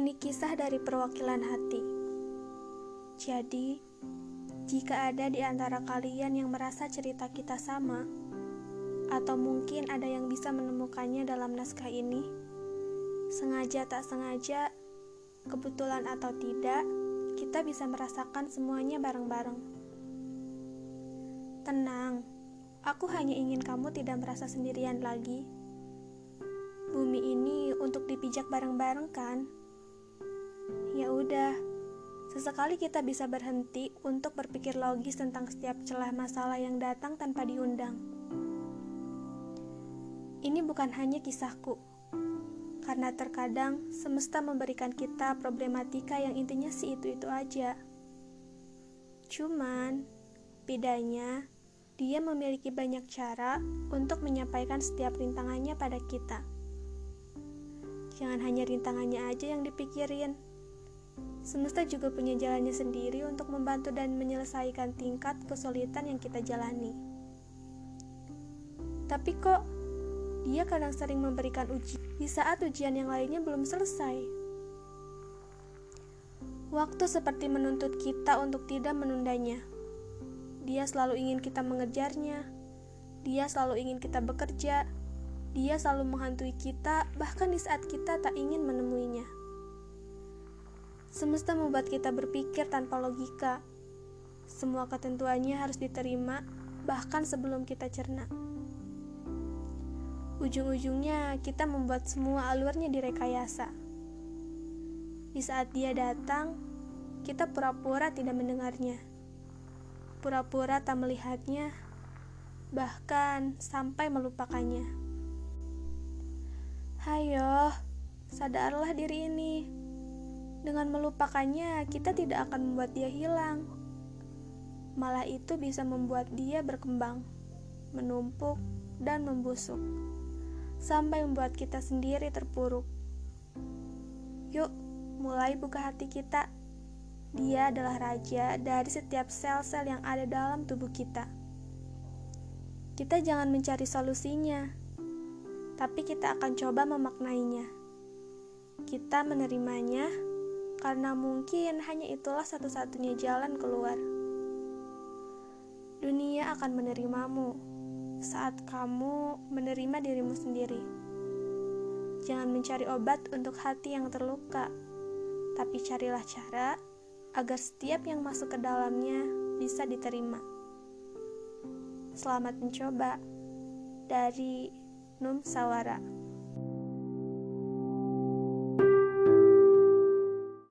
Ini kisah dari perwakilan hati. Jadi, jika ada di antara kalian yang merasa cerita kita sama, atau mungkin ada yang bisa menemukannya dalam naskah ini, sengaja tak sengaja, kebetulan atau tidak, kita bisa merasakan semuanya bareng-bareng. Tenang, aku hanya ingin kamu tidak merasa sendirian lagi. Bumi ini untuk dipijak bareng-bareng, kan? Ya udah, sesekali kita bisa berhenti untuk berpikir logis tentang setiap celah masalah yang datang tanpa diundang. Ini bukan hanya kisahku, karena terkadang semesta memberikan kita problematika yang intinya si itu-itu aja. Cuman, bedanya dia memiliki banyak cara untuk menyampaikan setiap rintangannya pada kita. Jangan hanya rintangannya aja yang dipikirin Semesta juga punya jalannya sendiri untuk membantu dan menyelesaikan tingkat kesulitan yang kita jalani. Tapi kok dia kadang sering memberikan uji di saat ujian yang lainnya belum selesai. Waktu seperti menuntut kita untuk tidak menundanya. Dia selalu ingin kita mengejarnya. Dia selalu ingin kita bekerja. Dia selalu menghantui kita, bahkan di saat kita tak ingin menemuinya. Semesta membuat kita berpikir tanpa logika. Semua ketentuannya harus diterima, bahkan sebelum kita cerna. Ujung-ujungnya, kita membuat semua alurnya direkayasa. Di saat dia datang, kita pura-pura tidak mendengarnya, pura-pura tak melihatnya, bahkan sampai melupakannya. Hayo, sadarlah diri ini. Dengan melupakannya, kita tidak akan membuat dia hilang. Malah itu bisa membuat dia berkembang, menumpuk, dan membusuk. Sampai membuat kita sendiri terpuruk. Yuk, mulai buka hati kita. Dia adalah raja dari setiap sel-sel yang ada dalam tubuh kita. Kita jangan mencari solusinya, tapi kita akan coba memaknainya. Kita menerimanya karena mungkin hanya itulah satu-satunya jalan keluar. Dunia akan menerimamu saat kamu menerima dirimu sendiri. Jangan mencari obat untuk hati yang terluka, tapi carilah cara agar setiap yang masuk ke dalamnya bisa diterima. Selamat mencoba dari Num Sawara.